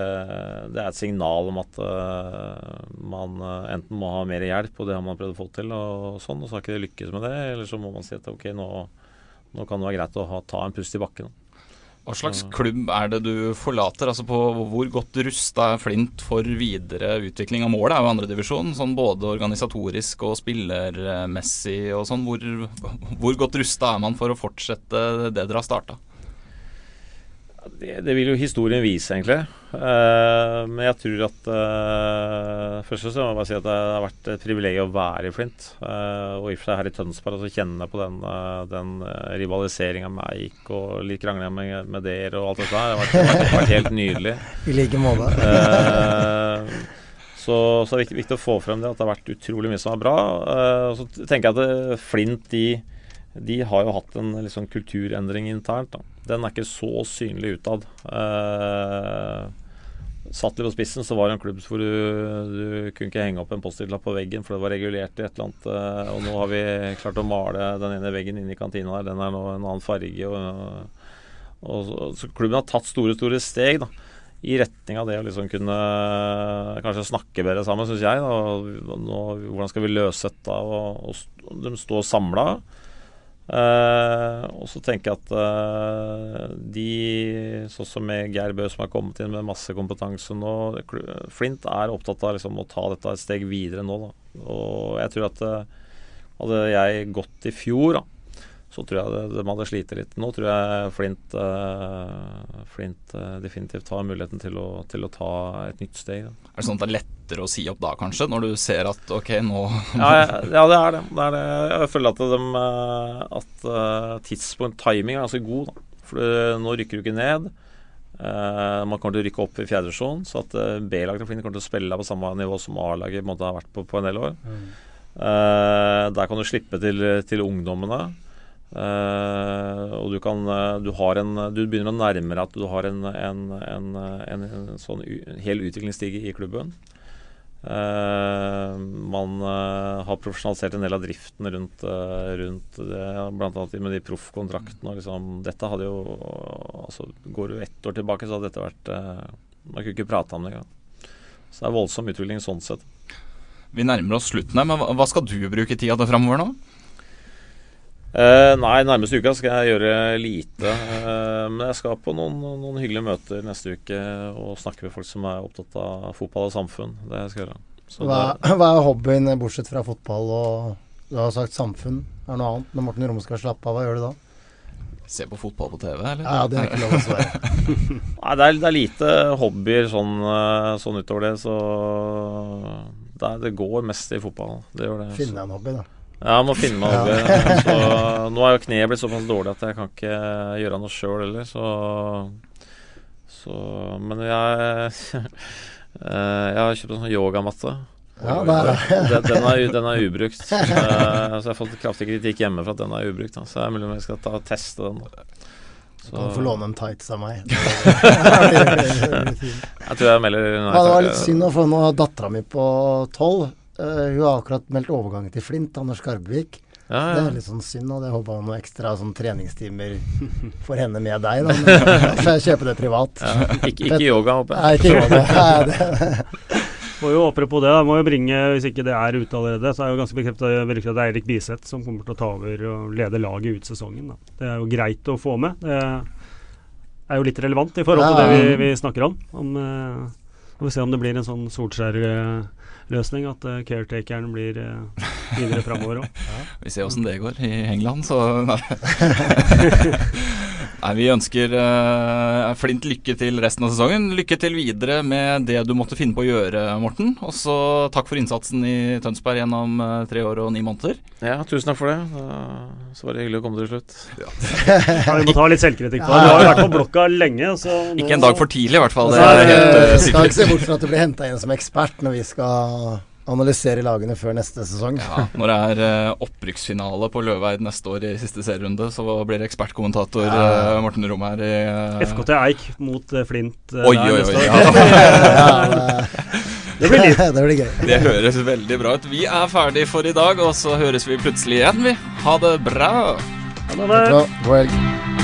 det er et signal om at uh, man uh, enten må ha mer hjelp, og det har man prøvd å få til, og sånn, og så har ikke det lykkes med det. Eller så må man si at ok, nå, nå kan det være greit å ha, ta en pust i bakken. Hva slags klubb er det du forlater? Altså på Hvor godt rusta er Flint for videre utvikling av målet? er jo andredivisjon, sånn både organisatorisk og spillermessig og sånn. Hvor, hvor godt rusta er man for å fortsette det dere har starta? Det, det, vil jo historien vise, egentlig. Uh, men jeg tror at uh, Først så må jeg bare si at det har vært et privilegium å være i Flint. Uh, og i og for seg her i Tønsberg så kjenne på den, den rivaliseringa med Eik og litt krangling med, med dere og alt dette her. Det har vært, vært, vært helt nydelig. I like måte. så, så det er viktig, viktig, å få frem det, at det har vært utrolig mye som er bra. så tenker jeg at Flint de, de har jo hatt en liksom, kulturendring internt. da den er ikke så synlig utad. Eh, satt litt på spissen, så var det en klubb hvor du, du kunne ikke henge opp en Post-It-lapp på veggen, for det var regulert i et eller annet. Eh, og nå har vi klart å male den ene veggen inne i kantina der. Den er nå en annen farge. Og, og, og, så, klubben har tatt store, store steg da, i retning av det å liksom kunne kanskje snakke bedre sammen, syns jeg. Da. Nå, hvordan skal vi løse dette? Og, og de står samla. Uh, og så tenker jeg at uh, de, sånn som Geir Bø, som har kommet inn med masse kompetanse nå Flint er opptatt av liksom, å ta dette et steg videre nå. Da. Og jeg tror at uh, hadde jeg gått i fjor, da, så tror jeg de hadde slitt litt. Nå tror jeg Flint, uh, Flint uh, definitivt har muligheten til å, til å, ta et nytt steg. Da. Er det sånn at det er lettere å si opp da, kanskje? Når du ser at ok, nå ja, ja, det er det. det, er det. Jeg føler at, de, uh, tidspunkt, timing, er ganske god. Da. For nå rykker du ikke ned. man kommer til å rykke opp i fjerdedivisjon, så at B-laget til Flint kommer til å spille på samme nivå som A-laget har vært på, på en del år. Mm. der kan du slippe til, til ungdommene. Uh, og du kan uh, du, en, du begynner å nærme deg at du har en, en, en, sånn hel utviklingsstige i klubben. Uh, man har profesjonalisert en del av driften rundt, rundt det, bl.a. med de proffkontraktene. Liksom, dette hadde jo altså, Går du ett år tilbake, så hadde dette vært Man kunne ikke prate om det engang. Så det er voldsom utvikling sånn sett. Vi nærmer oss slutten her, men hva skal du bruke tida til framover nå? Uh, nei, nærmeste uka skal jeg gjøre lite. Uh, men jeg skal på noen, noen, hyggelige møter neste uke og snakke med folk som er opptatt av fotball og samfunn. Det jeg skal gjøre. Hva, hva, er hobbyen bortsett fra fotball og du har sagt samfunn? Er det noe annet? Når Morten Romme skal slappe av, hva gjør du da? Se på fotball på TV, eller? Ja, det er ikke lov å svare. Nei, det er, det er, lite hobbyer sånn, eh, sånn utover det, så det, er, det, går mest i fotball. Det gjør det. Finne en hobby, da. Ja, jeg må finne meg noe. Så, nå er jo kneet blitt såpass dårlig at jeg kan ikke gjøre noe sjøl heller, så, så Men jeg Jeg har kjøpt en sånn yogamatte. Ja, den, den, er, den er ubrukt. Så jeg har fått kraftig kritikk hjemme for at den er ubrukt. Så jeg er mulig om jeg skal ta og teste den. Så. Du kan få låne en tights av meg. jeg tror jeg melder nei. Ja, det var litt synd å få nå dattera mi på tolv hun har akkurat meldt overgangen til Flint, Anders Skarbevik. Ja, Det er litt sånn synd, og jeg håpa noen ekstra sånn treningstimer for henne med deg. Da. Men så jeg kjøpe det privat. ja. Ikke, ikke yoga, håper jeg. Nei, ikke yoga. Nei, det. Må jo Apropos det, da, må jo bringe, hvis ikke det er ute allerede, så er jo ganske bekreftet at det er Erik Biseth som kommer til å ta over og lede laget ut sesongen. Da. Det er jo greit å få med. Det er jo litt relevant i forhold til det vi, vi snakker om. om eh, Får vi se om det blir en sånn Solskjær-løsning, at uh, caretakeren blir uh, videre framover òg. Vi ser åssen det går i England, så nei. vi ønsker uh, Flint lykke til resten av sesongen. Lykke til videre med det du måtte finne på å gjøre, Morten. Og så takk for innsatsen i Tønsberg gjennom uh, tre år og ni måneder. Ja, tusen takk for det. Da- Så var det hyggelig å komme til slutt. Ja, vi må ta litt selvkritikk på det. Du har jo vært på blokka lenge. Så nå, Ikke en dag for tidlig, i hvert fall. Det er helt det- eh, skal ikke se bort fra at du blir henta inn som ekspert når vi skal analysere lagene før neste sesong. Ja, når det er eh, opprykksfinale på Løveid neste år i siste serierunde, så blir det ekspertkommentator eh, Morten Rom her i eh, FKT Eik mot Flint Oi, oi, oi. Ja. Det blir liv. det blir gøy. Det høres veldig bra ut. Vi er ferdig for i dag, og så høres vi plutselig igjen, vi. Ha det bra. Ha det. Bra. God helg.